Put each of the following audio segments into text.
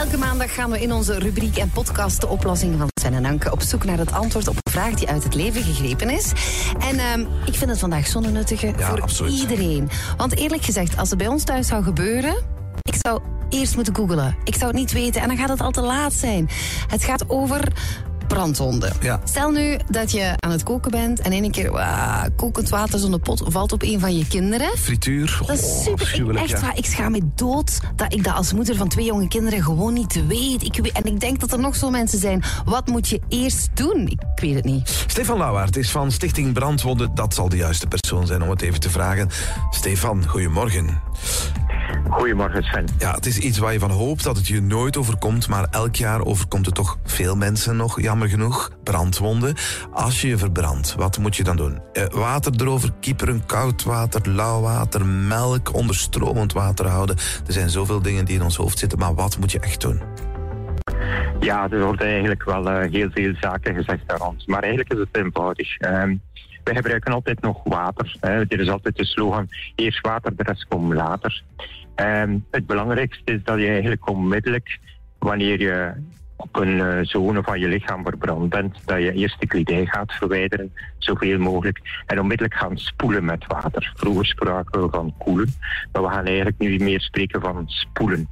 Elke maandag gaan we in onze rubriek en podcast de oplossing van Sven en Anke op zoek naar het antwoord op een vraag die uit het leven gegrepen is. En ehm, ik vind het vandaag zo'n nuttige Ja, voor absoluut. iedereen. Want eerlijk gezegd, als het bij ons thuis zou gebeuren, ik zou eerst moeten googelen. Ik zou het niet weten en dan gaat het al te laat zijn. Het gaat over brandwonden. Ja. Stel nu dat je aan het koken bent en in een keer waa, kokend water zonder pot valt op een van je kinderen. Frituur. Dat is Oh, super. Ik, afschuwelijk, echt ja. waar, ik schaam me dood dat ik dat als moeder van twee jonge kinderen gewoon niet weet. Ik. En ik denk dat er nog zo mensen zijn. Wat moet je eerst doen? Ik weet het niet. Stefan Lauwaard is van Stichting Brandwonden. Dat zal de juiste persoon zijn om het even te vragen. Stefan, goedemorgen. Goedemorgen Sven. Ja, het is iets waar je van hoopt dat het je nooit overkomt, maar elk jaar overkomt het toch veel mensen nog, jammer genoeg. Brandwonden. Als je je verbrandt, wat moet je dan doen? Eh, water erover, kieperen, koud water, lauw water, melk, onder stromend water houden. Er zijn zoveel dingen die in ons hoofd zitten, maar wat moet je echt doen? Ja, er worden eigenlijk wel eh, heel veel zaken gezegd daar rond. Maar eigenlijk is het eenvoudig. Ehm wij gebruiken altijd nog water. Er is altijd de slogan, eerst water, de rest komt later. Ehm het belangrijkste is dat je eigenlijk onmiddellijk, wanneer je op een eh, zone van je lichaam verbrand bent, dat je eerst de kledij gaat verwijderen, zoveel mogelijk, en onmiddellijk gaan spoelen met water. Vroeger spraken we van koelen, maar we gaan eigenlijk nu meer spreken van spoelen.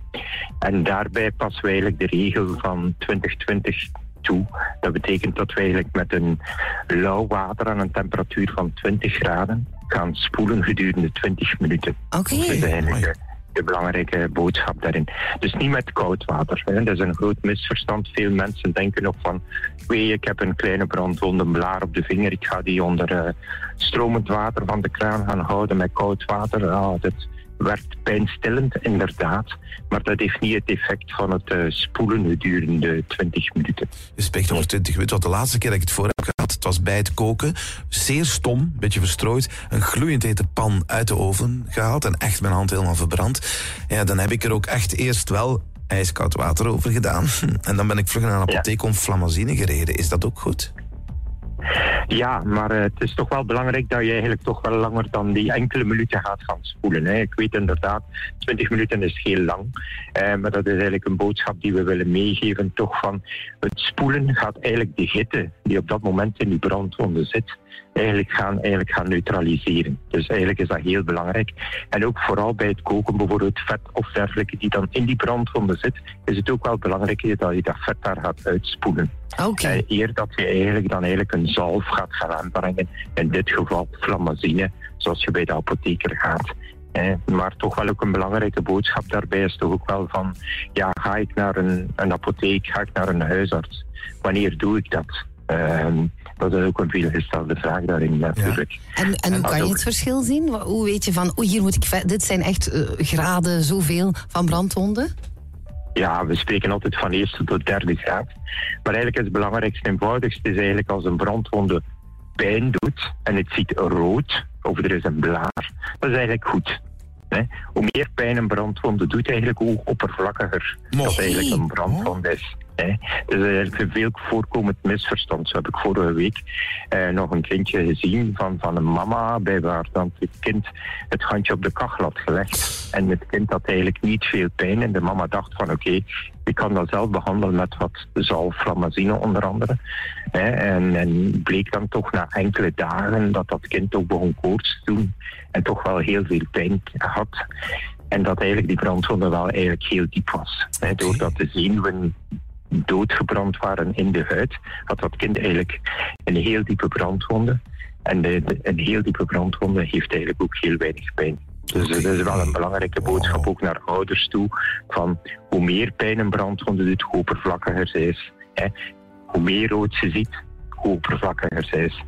En daarbij passen we eigenlijk de regel van 2020 toe. Dat betekent dat we eigenlijk met een lauw water aan een temperatuur van 20 graden gaan spoelen gedurende 20 minuten. Oké. Dat is eigenlijk mooi. de, belangrijke boodschap daarin. Dus niet met koud water. Hè. Dat is een groot misverstand. Veel mensen denken nog van... weet je, ik heb een kleine brandwonde blaar op de vinger. Ik ga die onder eh, stromend water van de kraan gaan houden met koud water. Ah, dat werkt pijnstillend, inderdaad. Maar dat heeft niet het effect van het eh, spoelen gedurende 20 minuten. Je spreekt over 20 minuten. Want de laatste keer dat ik het voor heb gehad, het was bij het koken. Zeer stom, een beetje verstrooid. Een gloeiend hete pan uit de oven gehaald en echt mijn hand helemaal verbrand. Ja, dan heb ik er ook echt eerst wel ijskoud water over gedaan. En dan ben ik vlug naar een apotheek om flamazine gereden. Is dat ook goed? Ja, maar eh, het is toch wel belangrijk dat je eigenlijk toch wel langer dan die enkele minuten gaat gaan spoelen. Hè. Ik weet inderdaad, 20 minuten is heel lang. Eh, maar dat is eigenlijk een boodschap die we willen meegeven. Toch van het spoelen gaat eigenlijk de hitte die op dat moment in die brandwonde zit, eigenlijk gaan, eigenlijk gaan neutraliseren. Dus eigenlijk is dat heel belangrijk. En ook vooral bij het koken, bijvoorbeeld vet of dergelijke die dan in die brandwonde zit, is het ook wel belangrijk dat je dat vet daar gaat uitspoelen. Oké. Eh, eer dat je eigenlijk dan eigenlijk een zalf gaat gaan aanbrengen. In dit geval flamazine, zoals je bij de apotheker gaat. Eh, maar toch wel ook een belangrijke boodschap daarbij is toch ook wel van... Ja, ga ik naar een, een apotheek, ga ik naar een huisarts? Wanneer doe ik dat? Ehm, dat is ook een veelgestelde vraag daarin natuurlijk. En, en hoe kan je ook. het verschil zien? Hoe weet je van, oei, hier moet ik... Dit zijn echt eh, graden zoveel van brandwonden? Ja, we spreken altijd van eerste tot derde graad. Maar eigenlijk is het belangrijkste eenvoudigste is eigenlijk als een brandwonde pijn doet en het ziet rood of er is een blaar, dat is eigenlijk goed. Hè? Hoe meer pijn een brandwonde doet, eigenlijk hoe oppervlakkiger Mooi. dat eigenlijk een brandwonde is. Hè? Dat is eigenlijk een veel voorkomend misverstand. Zo heb ik vorige week eh, nog een kindje gezien van, van een mama bij waar dan het kind het handje op de kachel had gelegd. En het kind had eigenlijk niet veel pijn. En de mama dacht van oké, ik kan dat zelf behandelen met wat zalflamazine onder andere. Hè, en, en bleek dan toch na enkele dagen dat dat kind ook begon koorts te doen. En toch wel heel veel pijn had. En dat eigenlijk die brandwonde wel eigenlijk heel diep was. Hè, doordat de zenuwen doodgebrand waren in de huid, had dat kind eigenlijk een heel diepe brandwonde. En de, de- een heel diepe brandwonde heeft eigenlijk ook heel weinig pijn. Dus dat is wel een belangrijke boodschap ook naar ouders toe. Van hoe meer pijn een brandwonde doet, hoe oppervlakkiger zij is. Hè. Hoe meer rood ze ziet, hoe oppervlakkiger zij is.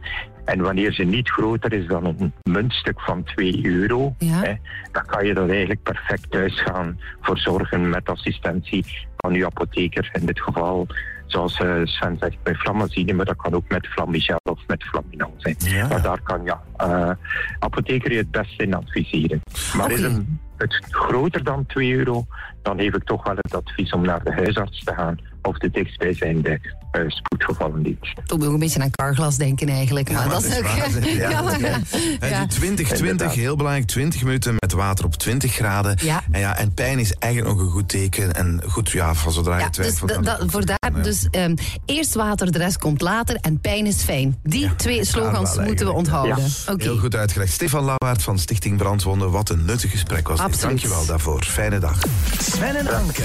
En wanneer ze niet groter is dan een muntstuk van 2 euro, Ja. hè, dan kan je dat eigenlijk perfect thuis gaan verzorgen met assistentie van uw apotheker. In dit geval, zoals eh, Sven zegt, bij flamazine, maar dat kan ook met flamigel of met flaminol zijn. Ja. Maar daar kan ja, eh, apotheker je het beste in adviseren. Maar is Oké. een, het groter dan 2 euro, dan geef ik toch wel het advies om naar de huisarts te gaan of de dichtstbijzijnde uh, spoedgevallendienst. Toen moet ook een beetje aan carglas denken eigenlijk. Maar Ja, dat is ook... waar. Ja, Ja, maar- ja. ja. En 20, 20, Inderdaad. heel belangrijk, 20 minuten met water op 20 graden. Ja. En, ja, en pijn is eigenlijk nog een goed teken. En goed, ja, van zodra je Ja, dus twijfelt... da- da- het voor daar, Ja. dus ehm, eerst water, de rest komt later en pijn is fijn. Die twee slogans wel moeten we onthouden. Ja. Oké. Heel goed uitgelegd. Stefan Lauwaard van Stichting Brandwonden. Wat een nuttig gesprek was. Dank je wel daarvoor. Fijne dag. Sven en Anke.